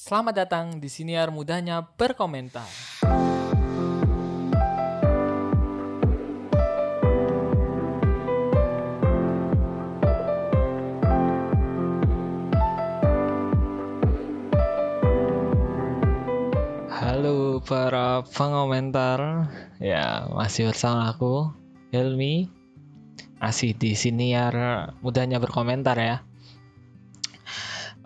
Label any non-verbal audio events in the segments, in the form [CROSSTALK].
Selamat datang di siniar mudahnya berkomentar. Halo para pengomentar, ya masih bersama aku Helmi, masih di siniar mudahnya berkomentar ya.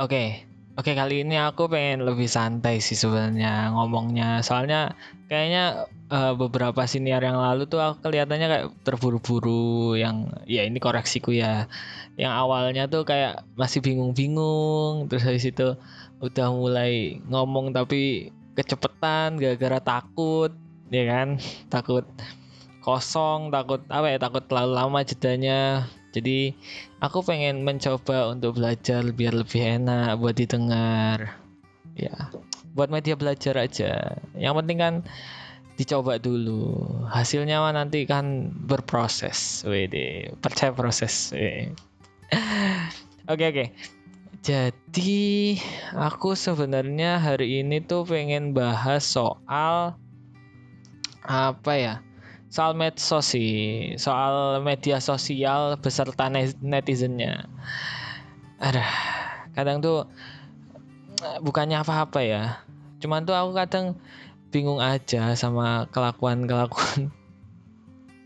Oke, oke kali ini aku pengen lebih santai sih sebenarnya ngomongnya, soalnya kayaknya uh, beberapa siniar yang lalu tuh aku kelihatannya kayak terburu-buru yang ya ini koreksiku ya, yang awalnya tuh kayak masih bingung-bingung, terus habis itu udah mulai ngomong tapi kecepetan gara-gara takut ya kan? Takut kosong takut apa ya takut terlalu lama jedanya jadi aku pengen mencoba untuk belajar biar lebih enak buat didengar. Ya buat media belajar aja. Yang penting kan dicoba dulu. Hasilnya mah nanti kan berproses. Wede percaya proses. [LAUGHS] Oke oke. Jadi aku sebenarnya hari ini tuh pengen bahas soal apa ya? Soal medsos sih, soal media sosial beserta netizennya. Ada kadang tuh bukannya apa-apa ya. Cuman tuh aku kadang bingung aja sama kelakuan-kelakuan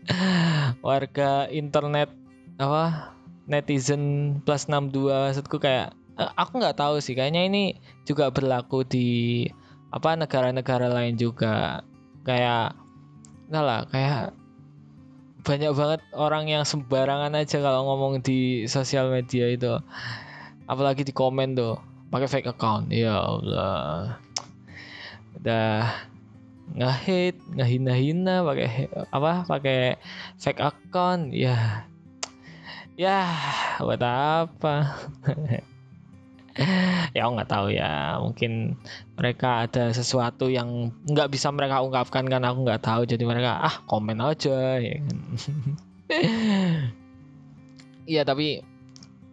[LAUGHS] warga internet apa netizen plus 62 maksudku kayak Eh, aku nggak tahu sih kayaknya ini juga berlaku di apa negara-negara lain juga kayak enggak lah kayak banyak banget orang yang sembarangan aja kalau ngomong di sosial media itu. Apalagi di komen tuh pakai fake account. Ya Allah. Udah ngehit ngehina-hina pakai apa pakai fake account. Ya ya buat apa [LAUGHS] [LAUGHS] ya aku nggak tahu ya. Mungkin mereka ada sesuatu yang nggak bisa mereka ungkapkan kan aku nggak tahu. Jadi mereka ah komen aja ya kan. Iya [LAUGHS] tapi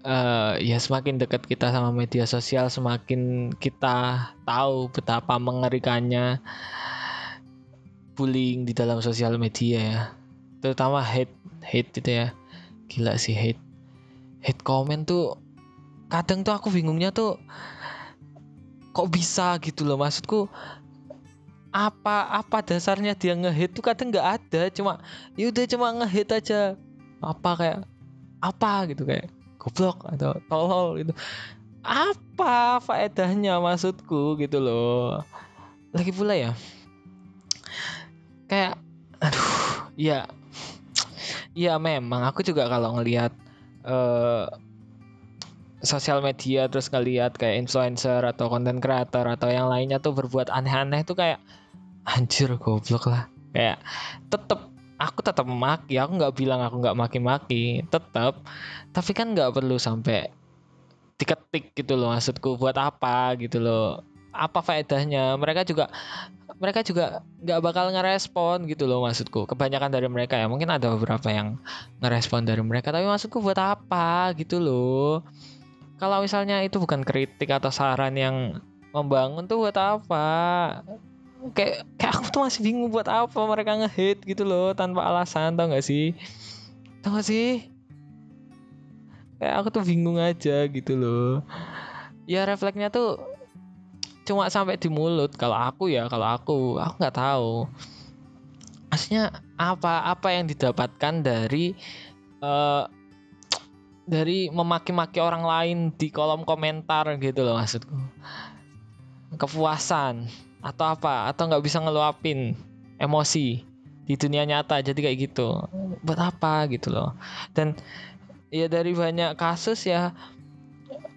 uh, ya semakin dekat kita sama media sosial semakin kita tahu betapa mengerikannya bullying di dalam sosial media ya. Terutama hate hate itu ya. Gila sih hate. Hate comment tuh kadang tuh aku bingungnya tuh kok bisa gitu loh maksudku. Apa apa dasarnya dia ngehit tuh kadang nggak ada cuma yaudah cuma ngehit aja. Apa kayak apa gitu kayak goblok atau tolol gitu. Apa faedahnya maksudku gitu loh. Lagi pula ya kayak aduh ya ya memang aku juga kalau ngelihat uh, sosial media terus ngeliat kayak influencer atau konten creator atau yang lainnya tuh berbuat aneh-aneh tuh kayak anjir goblok lah. Kayak tetep aku tetap memaki aku nggak bilang aku nggak maki-maki tetap tapi kan nggak perlu sampai diketik gitu loh maksudku buat apa gitu loh. Apa faedahnya? Mereka juga mereka juga nggak bakal ngerespon gitu loh maksudku. Kebanyakan dari mereka ya mungkin ada beberapa yang ngerespon dari mereka tapi maksudku buat apa? gitu loh kalau misalnya itu bukan kritik atau saran yang membangun tuh buat apa? Kayak kayak aku tuh masih bingung buat apa mereka ngehit gitu loh tanpa alasan tau gak sih? Tau gak sih? Kayak aku tuh bingung aja gitu loh. Ya refleksnya tuh cuma sampai di mulut. Kalau aku ya kalau aku aku nggak tahu. Maksudnya apa apa yang didapatkan dari uh, dari memaki-maki orang lain di kolom komentar gitu loh maksudku. Kepuasan atau apa atau nggak bisa ngeluapin emosi di dunia nyata jadi kayak gitu. Buat apa gitu loh. Dan ya dari banyak kasus ya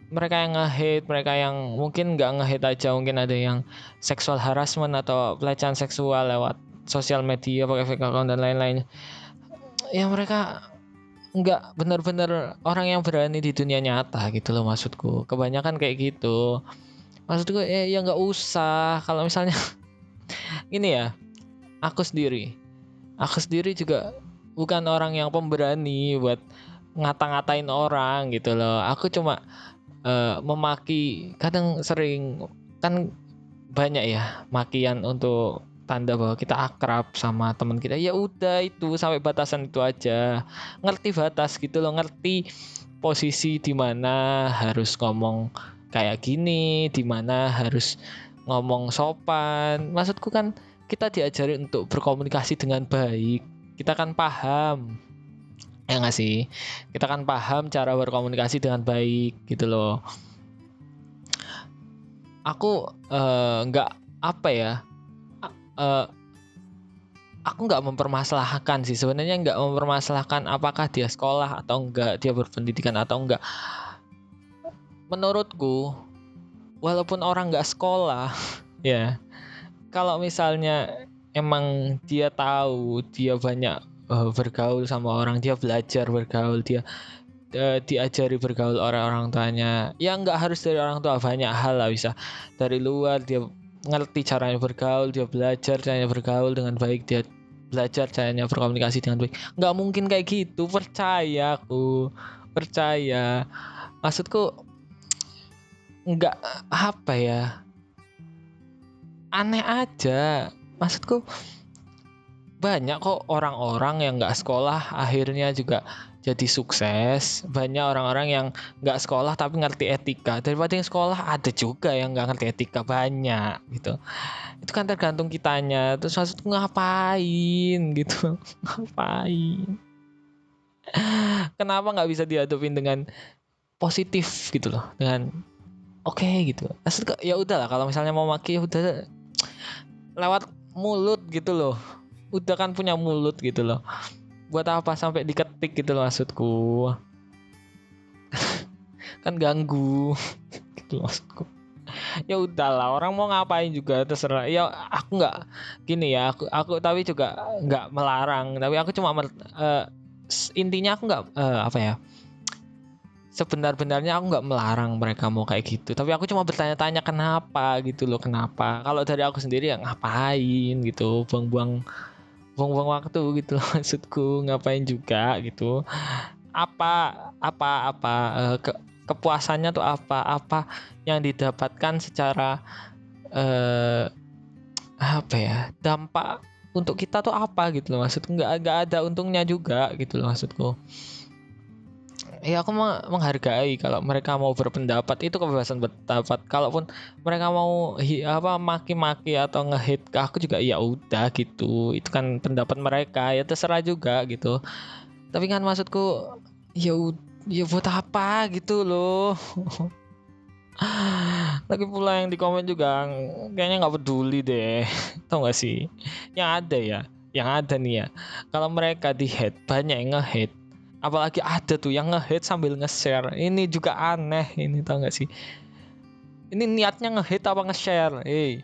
mereka yang nge-hate, mereka yang mungkin nggak nge-hate aja, mungkin ada yang seksual harassment atau pelecehan seksual lewat sosial media pakai fake account dan lain-lain. Ya mereka nggak benar-benar orang yang berani di dunia nyata gitu loh maksudku. Kebanyakan kayak gitu. Maksudku ya ya nggak usah. Kalau misalnya [LAUGHS] ini ya aku sendiri. Aku sendiri juga bukan orang yang pemberani buat ngata-ngatain orang gitu loh. Aku cuma uh, memaki kadang sering kan banyak ya makian untuk tanda bahwa kita akrab sama teman kita. Ya udah itu sampai batasan itu aja. Ngerti batas gitu loh ngerti posisi di mana harus ngomong kayak gini di mana harus ngomong sopan. Maksudku kan kita diajari untuk berkomunikasi dengan baik. Kita kan paham. Ya nggak sih? Kita kan paham cara berkomunikasi dengan baik gitu loh. Aku eh, nggak uh, apa ya uh, aku nggak mempermasalahkan sih. Sebenarnya nggak mempermasalahkan apakah dia sekolah atau enggak dia berpendidikan atau enggak menurutku walaupun orang nggak sekolah [LAUGHS] ya kalau misalnya emang dia tahu dia banyak uh, bergaul sama orang dia belajar bergaul dia uh, diajari bergaul orang-orang tuanya ya nggak harus dari orang tua banyak hal lah bisa. Dari luar dia ngerti caranya bergaul dia belajar caranya bergaul dengan baik dia belajar caranya berkomunikasi dengan baik. Nggak mungkin kayak gitu percaya aku percaya. Maksudku nggak apa ya aneh aja. Maksudku banyak kok orang-orang yang nggak sekolah akhirnya juga jadi sukses. Banyak orang-orang yang nggak sekolah tapi ngerti etika. Daripada yang sekolah ada juga yang nggak ngerti etika. Banyak gitu. Itu kan tergantung kitanya. Terus maksud ngapain? [LAUGHS] Gitu. Ngapain? [LAUGHS] Kenapa nggak bisa dihadapin dengan positif gitu loh. Dengan oke okay, gitu. Maksud ya udahlah kalau misalnya mau maki ya udah lewat mulut gitu loh. Udah kan punya mulut gitu loh buat apa sampai diketik gitu loh maksudku? [LAUGHS] Kan ganggu. [LAUGHS] Gitu maksudku. Ya udahlah orang mau ngapain juga terserah. Ya aku nggak gini ya aku aku tapi juga nggak melarang. Tapi aku cuma uh, intinya aku nggak uh, apa ya sebenar-benarnya aku nggak melarang mereka mau kayak gitu. Tapi aku cuma bertanya-tanya kenapa gitu loh kenapa. Kalau dari aku sendiri ya ngapain gitu buang-buang buang-buang waktu gitu. [LAUGHS] Maksudku ngapain juga gitu. Apa apa apa uh, ke, kepuasannya tuh apa? Apa yang didapatkan secara uh, apa ya dampak untuk kita tuh apa gitu loh. Maksudku nggak nggak ada untungnya juga gitu loh maksudku ya aku menghargai kalau mereka mau berpendapat. Itu kebebasan berpendapat. Kalaupun mereka mau hi, apa maki-maki atau ngehit ke aku juga ya udah gitu. Itu kan pendapat mereka. Ya terserah juga gitu. Tapi kan maksudku ya ya buat apa gitu loh. [LAUGHS] Lagi pula yang di komen juga kayaknya nggak peduli deh. [LAUGHS] Tau gak sih? Yang ada ya yang ada nih ya. Kalau mereka di hate banyak yang nge apalagi ada tuh yang ngehit sambil nge-share. Ini juga aneh ini tau gak sih? Ini niatnya ngehit apa nge-share? Eh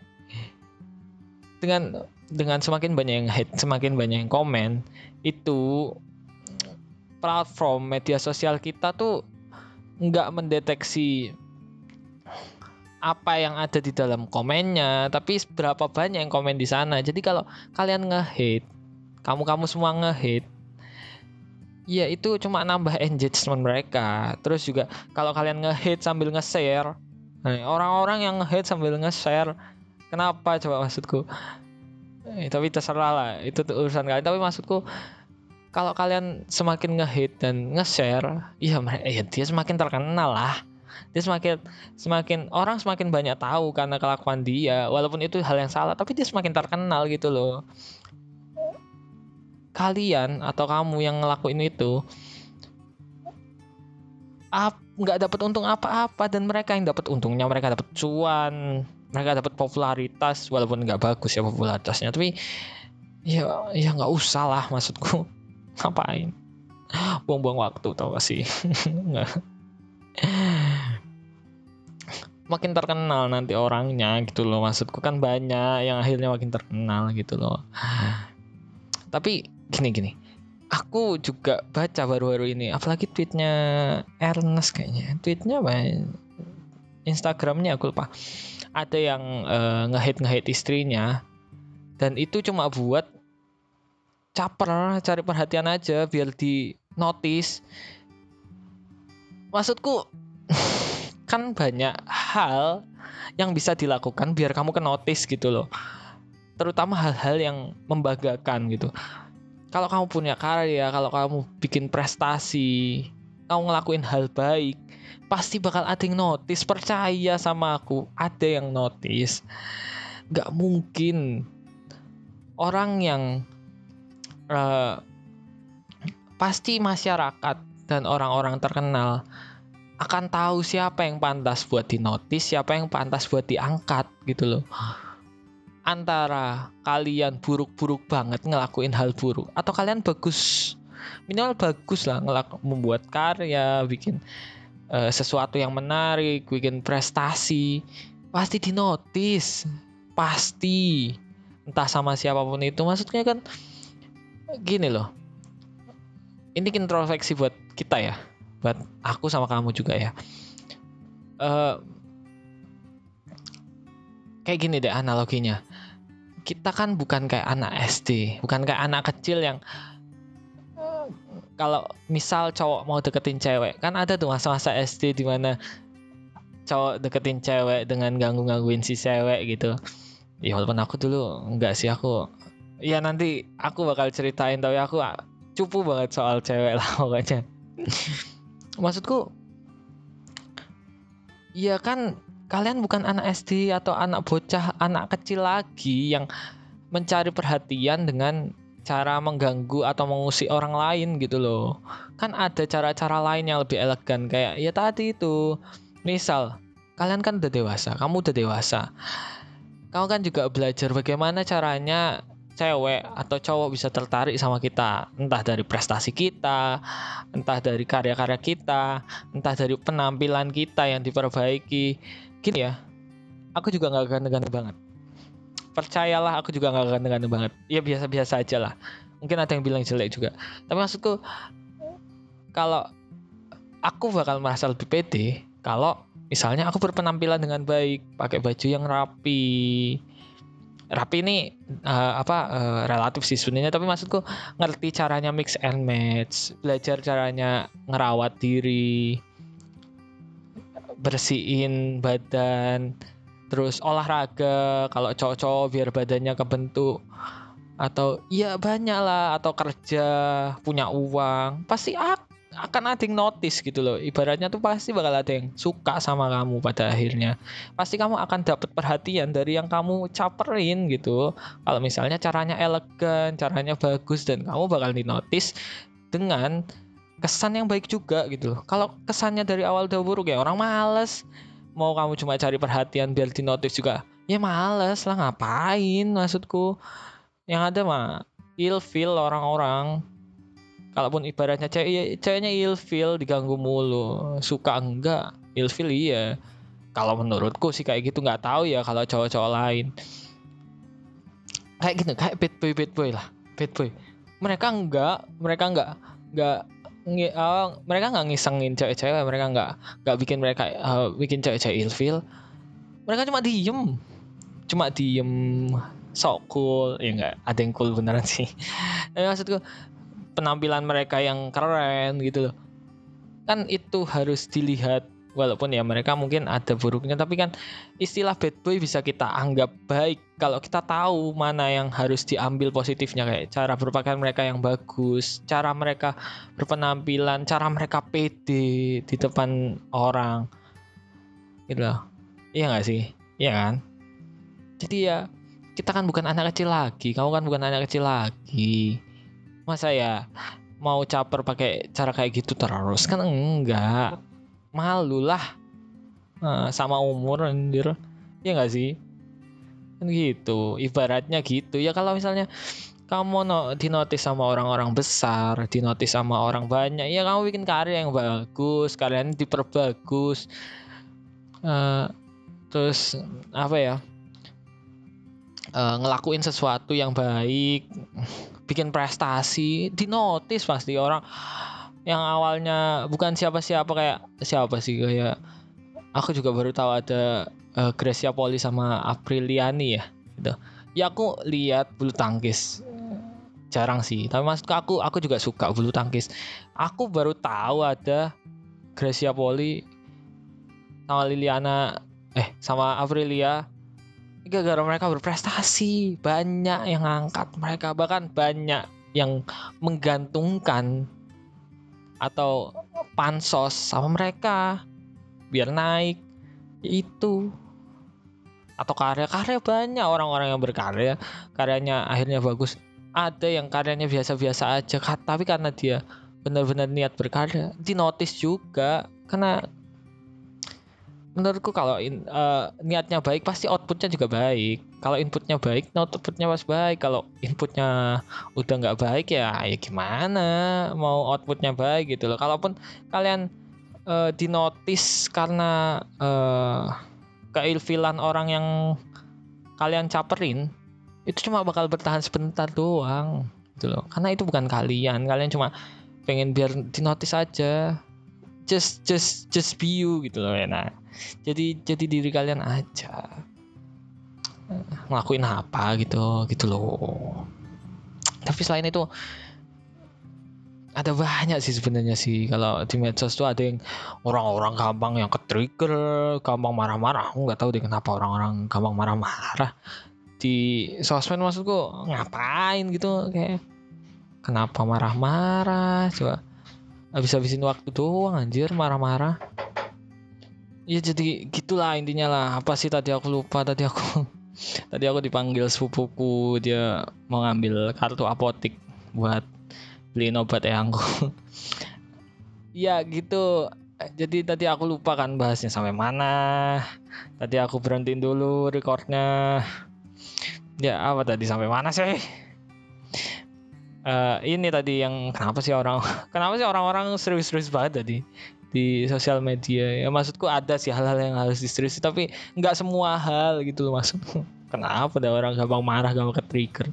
dengan dengan semakin banyak yang hate semakin banyak yang komen itu platform media sosial kita tuh nggak mendeteksi apa yang ada di dalam komennya tapi berapa banyak yang komen di sana. Jadi kalau kalian ngehit kamu kamu semua ngehit Iya itu cuma nambah engagement mereka. Terus juga kalau kalian nge-hit sambil nge-share, nah, orang-orang yang nge-hit sambil nge-share, kenapa coba maksudku? Eh, tapi terserah lah, itu urusan kalian. Tapi maksudku kalau kalian semakin nge-hit dan nge-share, iya ya dia semakin terkenal lah. Dia semakin semakin orang semakin banyak tahu karena kelakuan dia, walaupun itu hal yang salah, tapi dia semakin terkenal gitu loh kalian atau kamu yang ngelakuin itu nggak dapat untung apa-apa. Dan mereka yang dapat untungnya mereka dapat cuan mereka dapat popularitas walaupun nggak bagus ya popularitasnya. Tapi ya ya nggak usah lah maksudku. [LAUGHS] Ngapain? Buang-buang waktu tau gak sih? [LAUGHS] Makin terkenal nanti orangnya gitu loh maksudku. Kan banyak yang akhirnya makin terkenal gitu loh. Tapi gini gini. Aku juga baca baru-baru ini apalagi tweetnya Ernest kayaknya. Tweetnya apa ya? Instagramnya aku lupa. Ada yang uh, ngehit ngehit istrinya dan itu cuma buat caper cari perhatian aja biar di notice. Maksudku [LAUGHS] kan banyak hal yang bisa dilakukan biar kamu ke notice gitu loh. Terutama hal-hal yang membanggakan gitu kalau kamu punya karya kalau kamu bikin prestasi kamu ngelakuin hal baik pasti bakal ada yang notice. Percaya sama aku ada yang notice. Nggak mungkin. Orang yang uh, pasti masyarakat dan orang-orang terkenal akan tahu siapa yang pantas buat dinotis, siapa yang pantas buat diangkat gitu loh. Antara kalian buruk-buruk banget ngelakuin hal buruk atau kalian bagus minimal bagus lah ngelak membuat karya, bikin uh, sesuatu yang menarik, bikin prestasi, pasti dinotis, pasti entah sama siapa pun itu. Maksudnya kan gini loh. Ini introspeksi buat kita ya buat aku sama kamu juga ya uh, kayak gini deh analoginya kita kan bukan kayak anak SD bukan kayak anak kecil yang kalau misal cowok mau deketin cewek kan ada tuh masa-masa SD di mana cowok deketin cewek dengan ganggu-gangguin si cewek gitu. Ya walaupun aku dulu enggak sih aku ya nanti aku bakal ceritain tapi aku cupu banget soal cewek lah [LAUGHS] pokoknya. Maksudku ya kan kalian bukan anak SD atau anak bocah anak kecil lagi yang mencari perhatian dengan cara mengganggu atau mengusik orang lain gitu loh. Kan ada cara-cara lain yang lebih elegan kayak ya tadi itu. Misal kalian kan udah dewasa kamu udah dewasa. Kamu kan juga belajar bagaimana caranya cewek atau cowok bisa tertarik sama kita. Entah dari prestasi kita entah dari karya-karya kita entah dari penampilan kita yang diperbaiki gini ya aku juga nggak ganteng-ganteng banget. Percayalah aku juga nggak ganteng-ganteng banget. Ya biasa-biasa aja lah. Mungkin ada yang bilang jelek juga. Tapi maksudku kalau aku bakal merasa lebih pede kalau misalnya aku berpenampilan dengan baik pakai baju yang rapi. Rapi ini uh, apa uh, relatif sih sebenarnya. Tapi maksudku ngerti caranya mix and match belajar caranya ngerawat diri bersihin badan terus olahraga kalau cowok-cowok biar badannya kebentuk atau ya banyak lah atau kerja punya uang pasti akan ada yang notice gitu loh. Ibaratnya tuh pasti bakal ada yang suka sama kamu pada akhirnya. Pasti kamu akan dapat perhatian dari yang kamu caperin gitu. Kalau misalnya caranya elegan caranya bagus dan kamu bakal di notice dengan kesan yang baik juga gitu loh. Kalau kesannya dari awal udah buruk ya orang males. Mau kamu cuma cari perhatian biar di notice juga ya males lah ngapain maksudku? Yang ada mah ilfil orang-orang. Kalaupun ibaratnya cewek ya, ceweknya ilfil diganggu mulu. Suka enggak? Ilfil iya. Kalau menurutku sih kayak gitu nggak tahu ya kalau cowok-cowok lain. Kayak gitu kayak bad boy bad boy lah. Bad boy. Mereka enggak mereka enggak uh, mereka nggak ngisengin cewek-cewek mereka nggak nggak bikin mereka uh, bikin cewek-cewek ilfil mereka cuma diem. Cuma diem. Sok cool. Ya enggak ada yang cool beneran sih. [LAUGHS] Tapi maksudku penampilan mereka yang keren gitu loh. Kan itu harus dilihat walaupun ya mereka mungkin ada buruknya tapi kan istilah bad boy bisa kita anggap baik. Kalau kita tahu mana yang harus diambil positifnya kayak cara berpakaian mereka yang bagus cara mereka berpenampilan cara mereka pede di depan orang. Gitu loh. Iya gak sih? Iya kan? Jadi ya kita kan bukan anak kecil lagi. Kamu kan bukan anak kecil lagi. Masa ya mau caper pakai cara kayak gitu terus? Kan enggak malu lah nah, sama umur anjir. Ya enggak sih? Kan gitu ibaratnya gitu. Ya kalau misalnya kamu no, dinotis sama orang-orang besar, dinotis sama orang banyak, ya kamu bikin karya yang bagus, kalian diperbagus, uh, terus apa ya, uh, ngelakuin sesuatu yang baik, bikin prestasi di notice pasti orang yang awalnya bukan siapa-siapa kayak siapa sih kayak aku juga baru tahu ada uh, Gracia Poli sama Apriliani ya gitu. Ya aku lihat bulu tangkis. Jarang sih tapi maksudku aku aku juga suka bulu tangkis. Aku baru tahu ada Gracia Poli sama Liliana eh sama Aprilia. Gara-gara mereka berprestasi banyak yang ngangkat mereka bahkan banyak yang menggantungkan atau pansos sama mereka biar naik. Itu. Atau karya-karya banyak orang-orang yang berkarya. Karyanya akhirnya bagus. Ada yang karyanya biasa-biasa aja tapi karena dia benar-benar niat berkarya di notice juga. Karena menurutku kalau in, uh, niatnya baik pasti outputnya juga baik. Kalau inputnya baik outputnya pas baik. Kalau inputnya udah nggak baik ya ya gimana mau outputnya baik gitu loh. Kalaupun kalian uh, dinotis karena uh, keilfilan orang yang kalian caperin itu cuma bakal bertahan sebentar doang gitu loh. Karena itu bukan kalian. Kalian cuma pengen biar dinotis aja just just just be you gitu loh ya nah jadi jadi diri kalian aja. Ngelakuin apa gitu gitu loh. Tapi selain itu ada banyak sih sebenarnya sih. Kalau di medsos tuh ada yang orang-orang gampang yang ke trigger gampang marah-marah. Aku nggak tahu deh kenapa orang-orang gampang marah-marah. Di sosmed maksudku ngapain gitu? Kayak kenapa marah-marah? Coba habis-habisin waktu doang anjir marah-marah. Ya jadi gitulah intinya lah. Apa sih tadi aku lupa tadi aku [LAUGHS] tadi aku dipanggil sepupuku dia mau ngambil kartu apotik buat beli obat eyangku ya [LAUGHS] gitu. Jadi tadi aku lupa kan bahasnya sampai mana. Tadi aku berhentiin dulu recordnya. Ya apa tadi sampai mana sih uh, ini tadi yang kenapa sih orang [LAUGHS] kenapa sih orang-orang serius-serius banget tadi di sosial media? Ya maksudku ada sih hal-hal yang harus diseriusi tapi nggak semua hal gitu loh maksudku [LAUGHS] kenapa ada orang gampang marah gampang ke trigger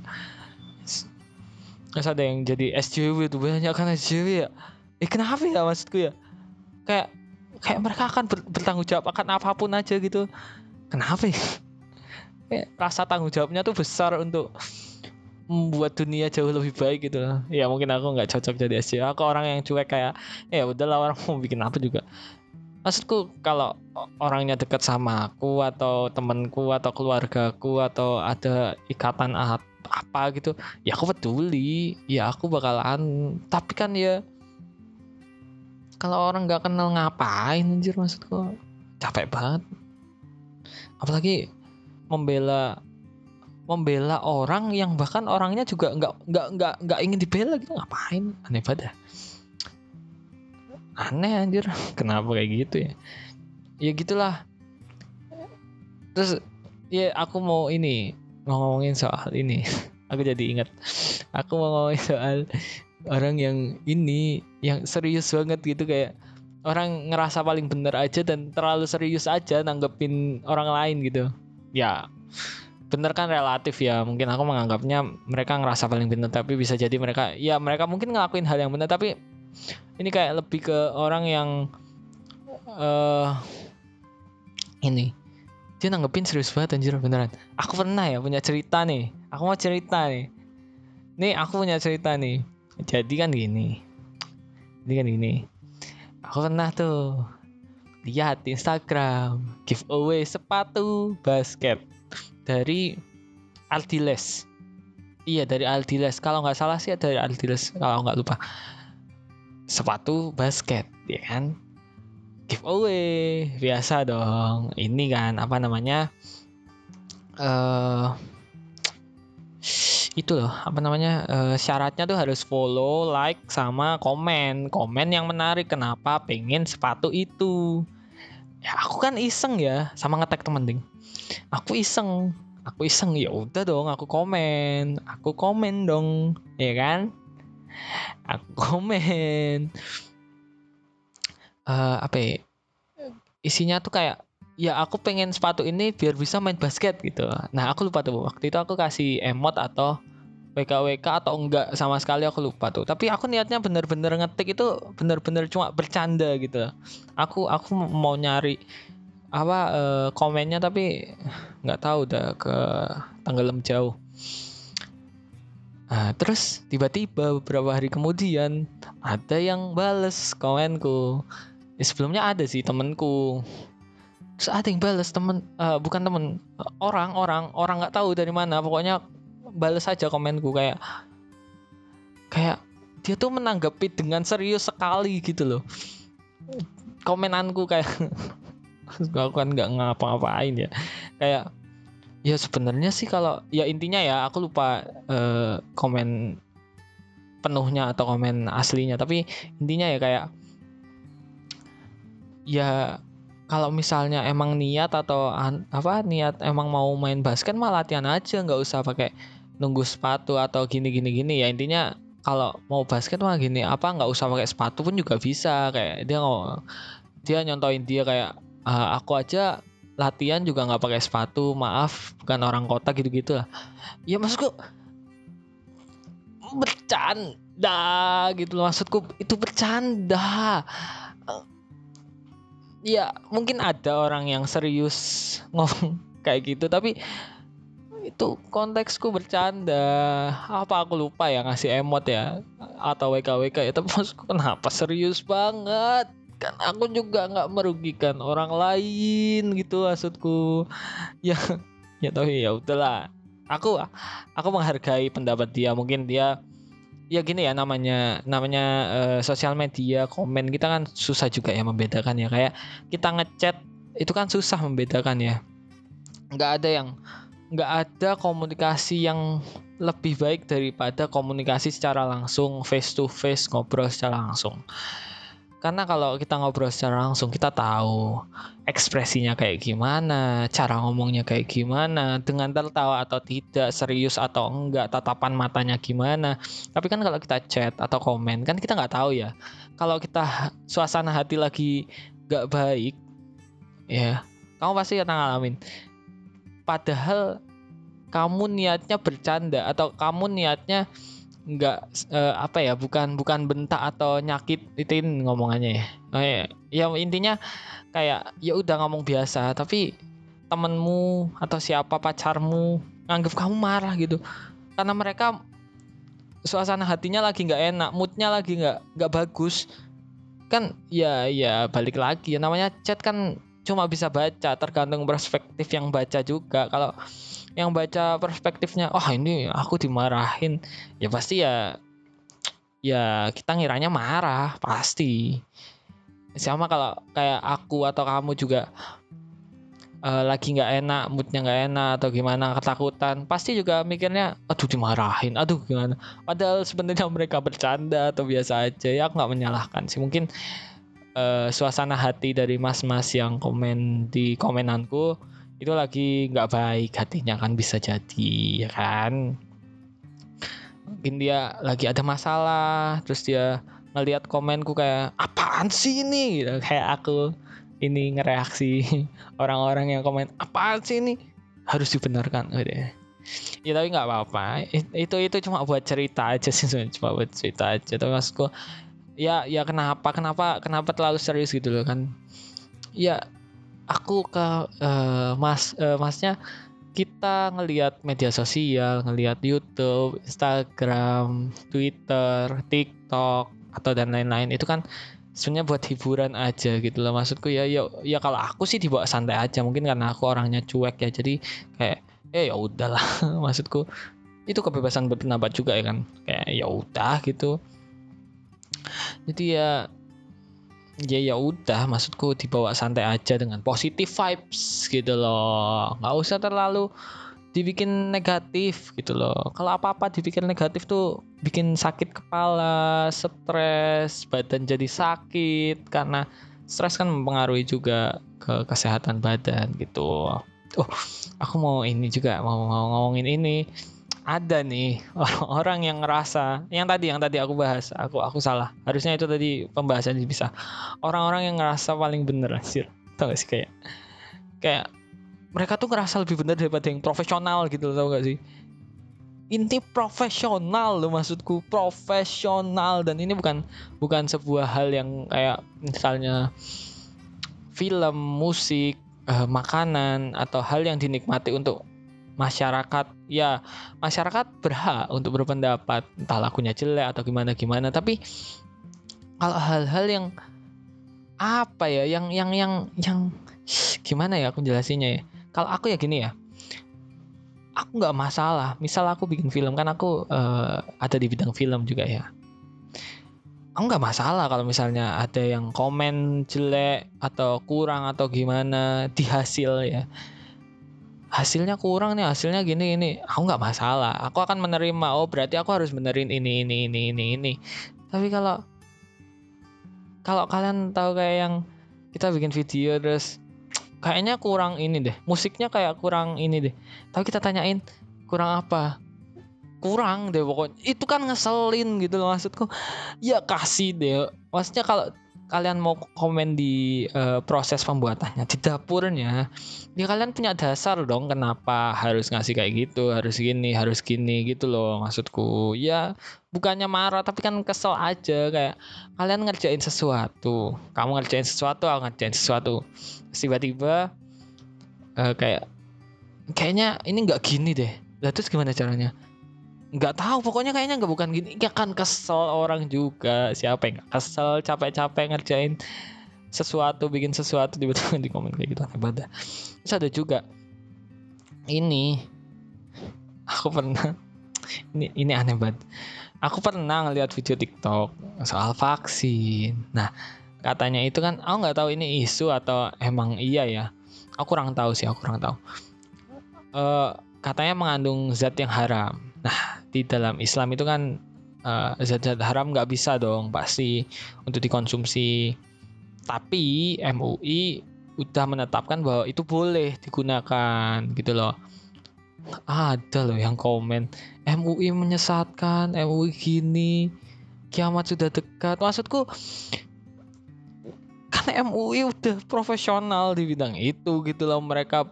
Terus ada yang jadi SJW itu banyak kan SJW ya? Eh kenapa ya maksudku ya? Kayak kayak mereka akan ber, bertanggung jawab akan apa pun aja gitu. Kenapa ya? [LAUGHS] Rasa tanggung jawabnya tuh besar untuk membuat dunia jauh lebih baik gitu loh. Ya mungkin aku nggak cocok jadi SJ. Aku orang yang cuek kayak ya udahlah orang mau bikin apa juga. Maksudku kalau orangnya dekat sama aku atau temanku atau keluargaku atau ada ikatan apa gitu, ya aku peduli, ya aku bakalan. Tapi kan ya kalau orang nggak kenal ngapain anjir maksudku capek banget. Apalagi membela membela orang yang bahkan orangnya juga nggak nggak nggak nggak ingin dibela gitu. Ngapain? Aneh pada aneh anjir. [LAUGHS] Kenapa kayak gitu ya? Ya gitulah. Terus ya aku mau ini mau ngomongin soal ini. [LAUGHS] Aku jadi ingat. Aku mau ngomongin soal orang yang ini yang serius banget gitu. Kayak orang ngerasa paling bener aja dan terlalu serius aja nanggepin orang lain gitu. Ya bener kan relatif ya mungkin aku menganggapnya mereka ngerasa paling benar tapi bisa jadi mereka ya mereka mungkin ngelakuin hal yang benar tapi ini kayak lebih ke orang yang uh, ini dia nanggepin serius banget anjir beneran. Aku pernah ya punya cerita nih aku mau cerita nih. Nih aku punya cerita nih. Jadi kan gini ini kan gini. Aku pernah tuh lihat Instagram giveaway sepatu basket dari Aldiles. Iya dari Aldiles. Kalau nggak salah sih dari Aldiles kalau nggak lupa. Sepatu basket ya kan? Giveaway. Biasa dong. Ini kan apa namanya? Uh, itu loh apa namanya? Uh, syaratnya tuh harus follow like sama komen. Komen yang menarik kenapa pengen sepatu itu? Ya aku kan iseng ya sama ngetek temen ding aku iseng. Aku iseng ya udah dong aku komen. Aku komen dong ya kan? Aku [LAUGHS] komen. Uh, apa ya? Isinya tuh kayak ya aku pengen sepatu ini biar bisa main basket gitu. Nah aku lupa tuh waktu itu aku kasih emot atau WKWK atau enggak sama sekali aku lupa tuh. Tapi aku niatnya bener-bener ngetik itu bener-bener cuma bercanda gitu. Aku aku mau nyari apa uh, komennya tapi nggak tahu udah ke tenggelam jauh Nah, terus tiba-tiba beberapa hari kemudian ada yang bales komenku. Ya, sebelumnya ada sih temenku. terus ada yang balas temen uh, bukan temen orang orang orang nggak tahu dari mana pokoknya balas saja komenku kayak kayak dia tuh menanggapi dengan serius sekali gitu loh komenanku kayak [LAUGHS] [LAUGHS] aku kan nggak ngapa-ngapain ya. Kayak ya sebenarnya sih kalau ya intinya ya aku lupa uh, komen penuhnya atau komen aslinya. Tapi intinya ya kayak ya kalau misalnya emang niat atau apa niat emang mau main basket malah latihan aja nggak usah pakai nunggu sepatu atau gini gini gini. Ya intinya kalau mau basket mah gini apa nggak usah pakai sepatu pun juga bisa. Kayak dia nggak dia nyontoin dia kayak uh, aku aja latihan juga nggak pakai sepatu maaf bukan orang kota gitu gitu lah. Ya maksudku bercanda gitu loh maksudku itu bercanda. Ya mungkin ada orang yang serius [LAUGHS] ngomong kayak gitu tapi itu konteksku bercanda. Apa aku lupa ya ngasih emot ya atau WKWK ya tapi maksudku kenapa serius banget kan aku juga nggak merugikan orang lain gitu maksudku. [LAUGHS] Ya ya tapi ya udahlah. Aku aku menghargai pendapat dia. Mungkin dia ya gini ya namanya namanya uh, sosial media komen kita kan susah juga ya membedakan ya. Kayak kita ngechat itu kan susah membedakan ya. Nggak ada yang nggak ada komunikasi yang lebih baik daripada komunikasi secara langsung face to face ngobrol secara langsung karena kalau kita ngobrol secara langsung kita tahu ekspresinya kayak gimana cara ngomongnya kayak gimana dengan tertawa atau tidak serius atau enggak tatapan matanya gimana. Tapi kan kalau kita chat atau komen kan kita nggak tahu ya. Kalau kita suasana hati lagi nggak baik ya kamu pasti akan ngalamin. Padahal kamu niatnya bercanda atau kamu niatnya nggak uh, apa ya bukan bukan bentak atau nyakit itu ngomongannya ya. Oh, ya. ya intinya kayak ya udah ngomong biasa tapi temenmu atau siapa pacarmu nganggap kamu marah gitu. Karena mereka suasana hatinya lagi nggak enak moodnya lagi nggak nggak bagus. Kan ya ya balik lagi. Ya namanya chat kan cuma bisa baca tergantung perspektif yang baca juga. Kalau yang baca perspektifnya oh ini aku dimarahin. Ya pasti ya ya kita ngiranya marah pasti. Sama kalau kayak aku atau kamu juga uh, lagi nggak enak moodnya nggak enak atau gimana ketakutan pasti juga mikirnya aduh dimarahin aduh gimana? Padahal sebenarnya mereka bercanda atau biasa aja ya aku nggak menyalahkan sih. Mungkin uh, suasana hati dari mas-mas yang komen di komenanku itu lagi nggak baik hatinya kan bisa jadi ya kan? Mungkin dia lagi ada masalah terus dia ngelihat komenku kayak apaan sih ini? Gitu. kayak aku ini ngereaksi [LAUGHS] orang-orang yang komen apaan sih ini? Harus dibenarkan gitu ya. Ya tapi nggak apa-apa. Itu itu cuma buat cerita aja sih cuma buat cerita aja. Tapi maksudku ya ya kenapa kenapa kenapa terlalu serius gitu loh kan? Ya aku ke uh, mas uh, masnya kita ngelihat media sosial, ngelihat YouTube, Instagram, Twitter, TikTok atau dan lain-lain itu kan sebenarnya buat hiburan aja gitu loh maksudku ya. Ya ya kalau aku sih dibawa santai aja mungkin karena aku orangnya cuek ya jadi kayak eh ya udahlah [LAUGHS] maksudku. Itu kebebasan berpendapat juga ya kan kayak ya udah gitu. Jadi ya ya ya udah maksudku dibawa santai aja dengan positif vibes gitu loh. Nggak usah terlalu dibikin negatif gitu loh. Kalau apa apa dibikin negatif tuh bikin sakit kepala stres badan jadi sakit. Karena stres kan mempengaruhi juga ke kesehatan badan gitu. Oh aku mau ini juga mau, mau ngomongin ini ada nih orang-orang yang ngerasa yang tadi yang tadi aku bahas aku aku salah. Harusnya itu tadi pembahasan bisa. Orang-orang yang ngerasa paling bener sih tau gak sih kayak kayak mereka tuh ngerasa lebih bener daripada yang profesional gitu tau gak sih? Inti profesional loh maksudku profesional. Dan ini bukan bukan sebuah hal yang kayak misalnya film musik eh, makanan atau hal yang dinikmati untuk masyarakat ya masyarakat berhak untuk berpendapat entah lakunya jelek atau gimana gimana tapi kalau hal-hal yang apa ya yang yang yang yang gimana ya aku jelasinnya ya? Kalau aku ya gini ya aku nggak masalah. Misal aku bikin film kan aku uh, ada di bidang film juga ya. Aku nggak masalah kalau misalnya ada yang komen jelek atau kurang atau gimana di hasil ya hasilnya kurang nih hasilnya gini ini. Aku nggak masalah. Aku akan menerima oh berarti aku harus benerin ini ini ini ini ini. Tapi kalau kalau kalian tahu kayak yang kita bikin video terus kayaknya kurang ini deh. Musiknya kayak kurang ini deh. Tapi kita tanyain kurang apa? Kurang deh pokoknya. Itu kan ngeselin gitu loh maksudku. Ya kasih deh. Maksudnya kalau kalian mau komen di uh, proses pembuatannya di dapurnya ya kalian punya dasar dong kenapa harus ngasih kayak gitu harus gini harus gini gitu loh maksudku. Ya bukannya marah tapi kan kesel aja. Kayak kalian ngerjain sesuatu kamu ngerjain sesuatu aku ngerjain sesuatu. Tiba-tiba uh, kayak kayaknya ini nggak gini deh. Lah terus gimana caranya nggak tahu pokoknya kayaknya nggak bukan gini. Ya kan kesel orang juga. Siapa yang kesel capek-capek ngerjain sesuatu bikin sesuatu tiba-tiba di komen kayak gitu. Aneh banget terus ada juga ini aku pernah ini ini aneh banget. Aku pernah ngeliat video TikTok soal vaksin. Nah katanya itu kan aku nggak tahu ini isu atau emang iya ya. Aku kurang tahu sih aku kurang tahu. Uh, katanya mengandung zat yang haram nah di dalam Islam itu kan uh, zat-zat haram nggak bisa dong pasti untuk dikonsumsi. Tapi MUI udah menetapkan bahwa itu boleh digunakan gitu loh. Ada loh yang komen MUI menyesatkan, MUI gini, kiamat sudah dekat. Maksudku kan MUI udah profesional di bidang itu gitu loh mereka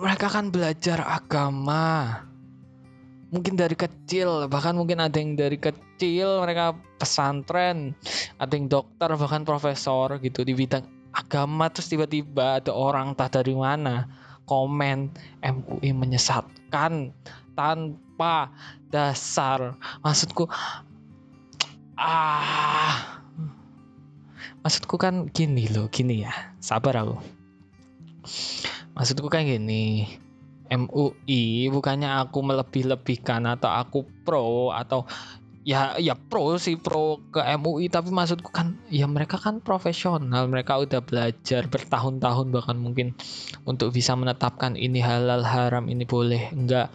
mereka kan belajar agama mungkin dari kecil bahkan mungkin ada yang dari kecil mereka pesantren ada yang dokter bahkan profesor gitu di bidang agama terus tiba-tiba ada orang tak dari mana komen MUI menyesatkan tanpa dasar. Maksudku ah maksudku kan gini loh gini ya sabar aku. Maksudku kan gini MUI bukannya aku melebih-lebihkan atau aku pro atau ya ya pro sih pro ke MUI tapi maksudku kan ya mereka kan profesional mereka udah belajar bertahun-tahun bahkan mungkin untuk bisa menetapkan ini halal haram ini boleh enggak.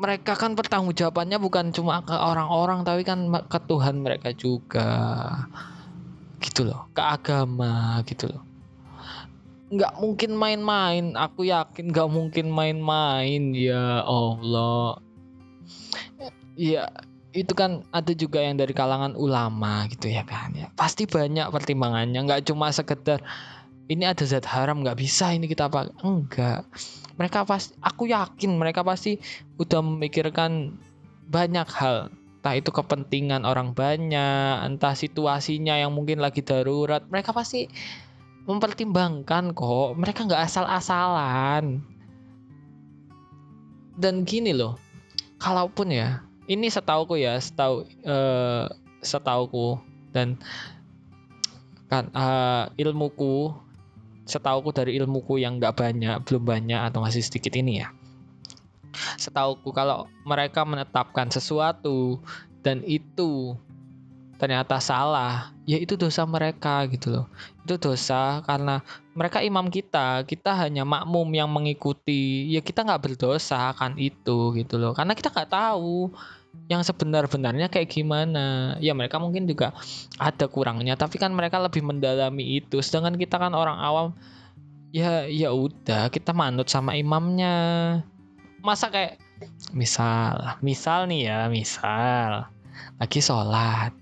Mereka kan pertanggungjawabannya bukan cuma ke orang-orang tapi kan ke Tuhan mereka juga. Gitu loh ke agama gitu loh nggak mungkin main-main aku yakin nggak mungkin main-main ya Allah. Ya itu kan ada juga yang dari kalangan ulama gitu ya kan ya. Pasti banyak pertimbangannya nggak cuma sekedar ini ada zat haram nggak bisa ini kita apa enggak. Mereka pasti aku yakin mereka pasti udah memikirkan banyak hal. Entah itu kepentingan orang banyak entah situasinya yang mungkin lagi darurat mereka pasti mempertimbangkan kok. Mereka nggak asal-asalan. Dan gini loh kalaupun ya ini setauku ya setahu uh, setauku dan kan uh, ilmuku setauku dari ilmuku yang nggak banyak belum banyak atau masih sedikit ini ya. Setauku kalau mereka menetapkan sesuatu dan itu ternyata salah, ya itu dosa mereka gitu loh. Itu dosa karena mereka imam kita, kita hanya makmum yang mengikuti. Ya kita nggak berdosa akan itu gitu loh. Karena kita nggak tahu yang sebenar-benarnya kayak gimana. Ya mereka mungkin juga ada kurangnya, tapi kan mereka lebih mendalami itu. Sedangkan kita kan orang awam, ya ya udah kita manut sama imamnya. Masa kayak misal, misal nih ya, misal lagi sholat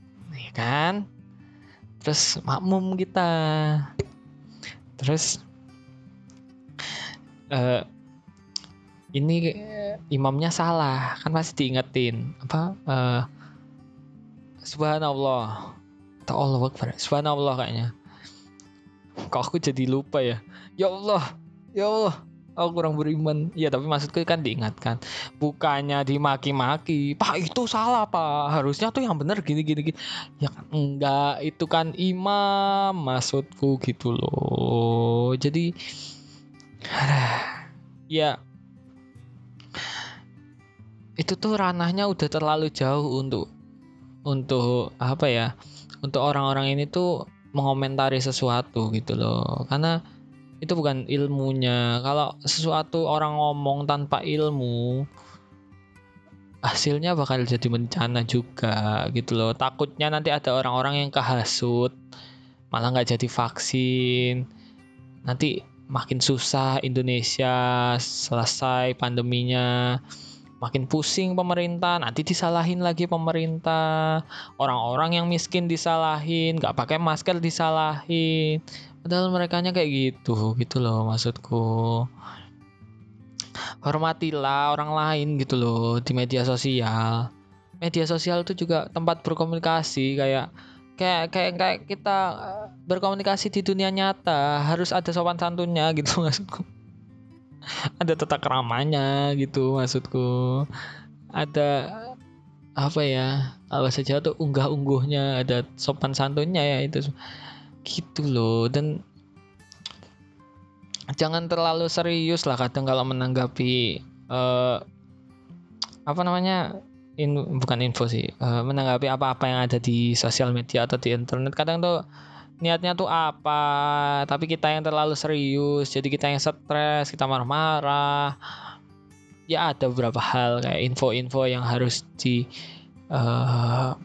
kan? Terus makmum kita. Terus uh, ini imamnya salah kan masih diingetin. Apa uh, subhanallah. Atau Allah Akbar. Subhanallah kayaknya. Kok aku jadi lupa ya? Ya Allah ya Allah aku kurang beriman. Ya tapi maksudku kan diingatkan. Bukannya dimaki-maki. Pak itu salah pak. Harusnya tuh yang benar gini gini gini. Ya kan enggak. Itu kan imam maksudku gitu loh. Jadi [SIGHS] ya. Itu tuh ranahnya udah terlalu jauh untuk untuk apa ya? Untuk orang-orang ini tuh mengomentari sesuatu gitu loh. Karena itu bukan ilmunya. Kalau sesuatu orang ngomong tanpa ilmu hasilnya bakal jadi bencana juga gitu loh. Takutnya nanti ada orang-orang yang kehasut malah nggak jadi vaksin. Nanti makin susah Indonesia selesai pandeminya. Makin pusing pemerintah nanti disalahin lagi pemerintah. Orang-orang yang miskin disalahin nggak pakai masker disalahin padahal mereka kayak gitu gitu loh maksudku. Hormatilah orang lain gitu loh di media sosial. Media sosial itu juga tempat berkomunikasi kayak kayak kayak kayak kita berkomunikasi di dunia nyata harus ada sopan santunnya gitu [LAUGHS] maksudku. Ada tata keramanya gitu maksudku. Ada apa ya apa saja tuh unggah ungguhnya ada sopan santunnya ya itu gitu loh dan jangan terlalu serius lah kadang kalau menanggapi uh, apa namanya in, bukan info sih uh, menanggapi apa-apa yang ada di sosial media atau di internet. Kadang tuh niatnya tuh apa tapi kita yang terlalu serius jadi kita yang stres kita marah-marah. Ya ada beberapa hal kayak info-info yang harus di uh,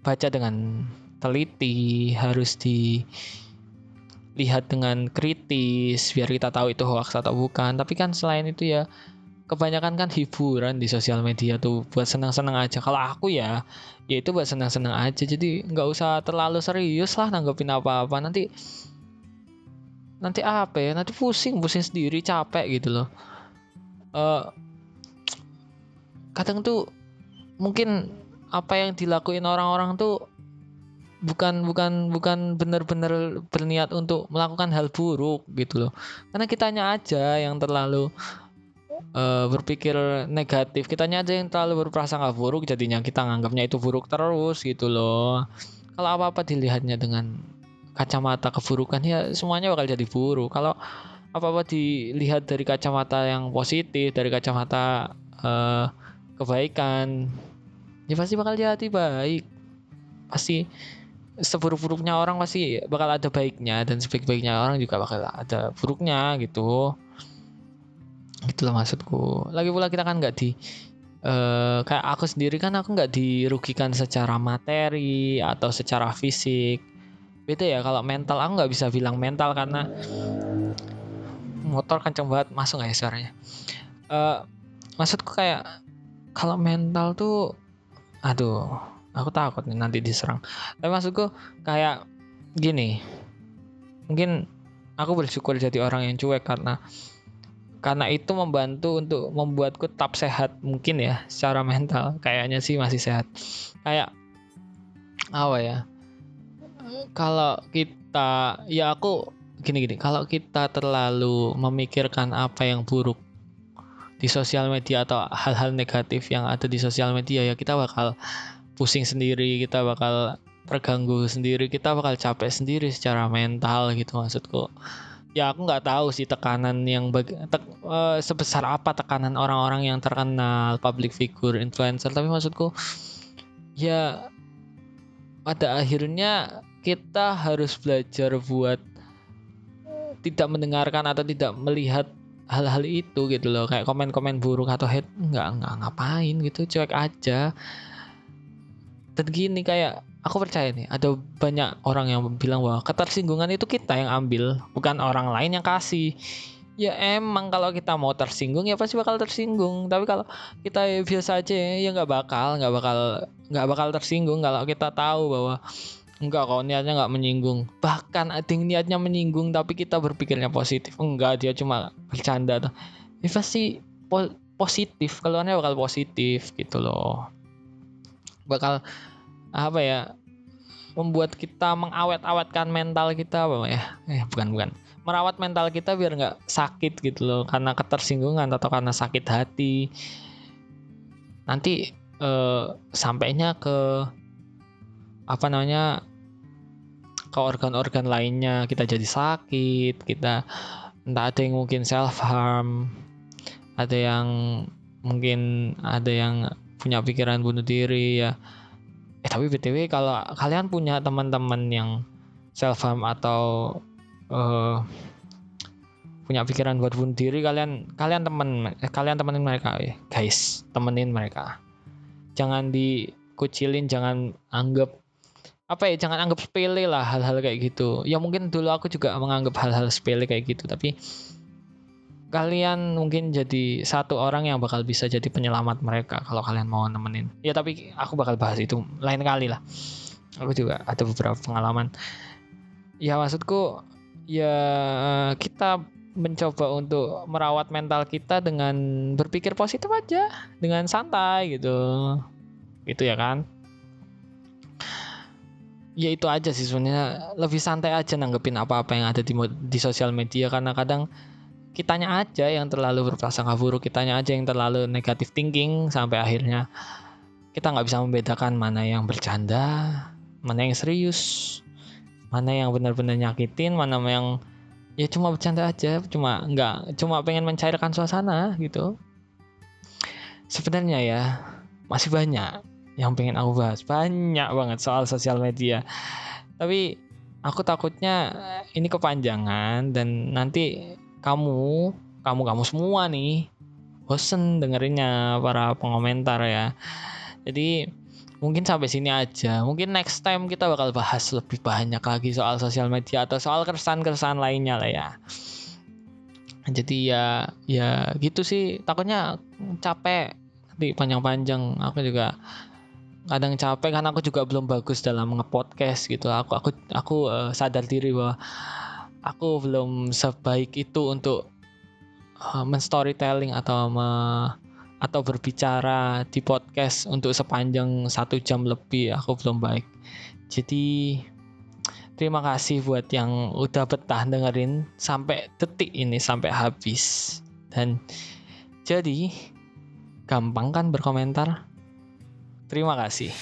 baca dengan teliti harus dilihat dengan kritis biar kita tahu itu hoax atau bukan. Tapi kan selain itu ya kebanyakan kan hiburan di sosial media tuh buat senang-senang aja. Kalau aku ya ya itu buat senang-senang aja. Jadi nggak usah terlalu serius lah nanggepin apa-apa. Nanti nanti apa ya? Nanti pusing pusing sendiri capek gitu loh. Uh, kadang tuh mungkin apa yang dilakuin orang-orang tuh bukan bukan bukan benar-benar berniat untuk melakukan hal buruk gitu loh. Karena kitanya aja yang terlalu uh, berpikir negatif. Kitanya aja yang terlalu berprasangka buruk jadinya kita nganggapnya itu buruk terus gitu loh. Kalau apa apa dilihatnya dengan kacamata keburukan ya semuanya bakal jadi buruk. Kalau apa apa dilihat dari kacamata yang positif dari kacamata uh, kebaikan ya pasti bakal jadi baik. Pasti seburuk-buruknya orang pasti bakal ada baiknya dan sebaik-baiknya orang juga bakal ada buruknya gitu. Itulah maksudku. Lagi pula kita kan nggak di uh, kayak aku sendiri kan aku nggak dirugikan secara materi atau secara fisik. Beda ya kalau mental aku nggak bisa bilang mental karena motor kenceng banget masuk nggak ya suaranya? Uh, maksudku kayak kalau mental tuh aduh aku takut nih nanti diserang. Tapi maksudku kayak gini mungkin aku bersyukur jadi orang yang cuek karena karena itu membantu untuk membuatku tetap sehat mungkin ya secara mental. Kayaknya sih masih sehat. Kayak apa ya? Kalau kita ya aku gini gini. Kalau kita terlalu memikirkan apa yang buruk di sosial media atau hal-hal negatif yang ada di sosial media ya kita bakal pusing sendiri kita bakal terganggu sendiri kita bakal capek sendiri secara mental gitu maksudku. Ya aku nggak tahu sih tekanan yang bagi, te, uh, sebesar apa tekanan orang-orang yang terkenal public figure influencer. Tapi maksudku ya pada akhirnya kita harus belajar buat tidak mendengarkan atau tidak melihat hal-hal itu gitu loh. Kayak komen-komen buruk atau hate nggak nggak ngapain? gitu cuek aja dan gini kayak aku percaya nih ada banyak orang yang bilang bahwa ketersinggungan itu kita yang ambil bukan orang lain yang kasih. Ya emang kalau kita mau tersinggung ya pasti bakal tersinggung. Tapi kalau kita ya biasa aja ya nggak bakal nggak bakal nggak bakal tersinggung. Kalau kita tahu bahwa enggak kok niatnya nggak menyinggung. Bahkan ada niatnya menyinggung tapi kita berpikirnya positif. Enggak dia cuma bercanda tuh. Ya pasti po positif. Keluarnya bakal positif gitu loh. Bakal apa ya? Membuat kita mengawet-awetkan mental kita apa ya? Eh bukan bukan. Merawat mental kita biar nggak sakit gitu loh. Karena ketersinggungan atau karena sakit hati. Nanti eh, sampainya ke apa namanya ke organ-organ lainnya. Kita jadi sakit kita entah ada yang mungkin self harm ada yang mungkin ada yang punya pikiran bunuh diri ya eh tapi btw kalau kalian punya teman-teman yang self harm atau uh, punya pikiran buat bunuh diri kalian kalian temen eh, kalian temenin mereka eh, guys temenin mereka. Jangan dikucilin jangan anggap apa ya jangan anggap sepele lah hal-hal kayak gitu. Ya mungkin dulu aku juga menganggap hal-hal sepele kayak gitu tapi kalian mungkin jadi satu orang yang bakal bisa jadi penyelamat mereka kalau kalian mau nemenin. Ya tapi aku bakal bahas itu lain kali lah. Aku juga ada beberapa pengalaman. Ya maksudku ya kita mencoba untuk merawat mental kita dengan berpikir positif aja dengan santai gitu. Itu ya kan? Ya itu aja sih sebenarnya. Lebih santai aja nanggepin apa-apa yang ada di di sosial media karena kadang kitanya aja yang terlalu berprasangka buruk kitanya aja yang terlalu negatif thinking sampai akhirnya kita nggak bisa membedakan mana yang bercanda mana yang serius mana yang benar-benar nyakitin mana yang ya cuma bercanda aja cuma nggak cuma pengen mencairkan suasana gitu. Sebenarnya ya masih banyak yang pengen aku bahas banyak banget soal sosial media. Tapi aku takutnya ini kepanjangan dan nanti kamu kamu kamu semua nih bosen dengerinnya para pengomentar ya jadi mungkin sampai sini aja. Mungkin next time kita bakal bahas lebih banyak lagi soal sosial media atau soal keresahan-keresahan lainnya lah ya. Jadi ya ya gitu sih. Takutnya capek nanti panjang-panjang. Aku juga kadang capek karena aku juga belum bagus dalam ngepodcast gitu. Aku aku aku uh, sadar diri bahwa aku belum sebaik itu untuk uh, men-storytelling atau me atau berbicara di podcast untuk sepanjang satu jam lebih. Aku belum baik. Jadi terima kasih buat yang udah betah dengerin sampai detik ini sampai habis. Dan jadi gampang kan berkomentar? Terima kasih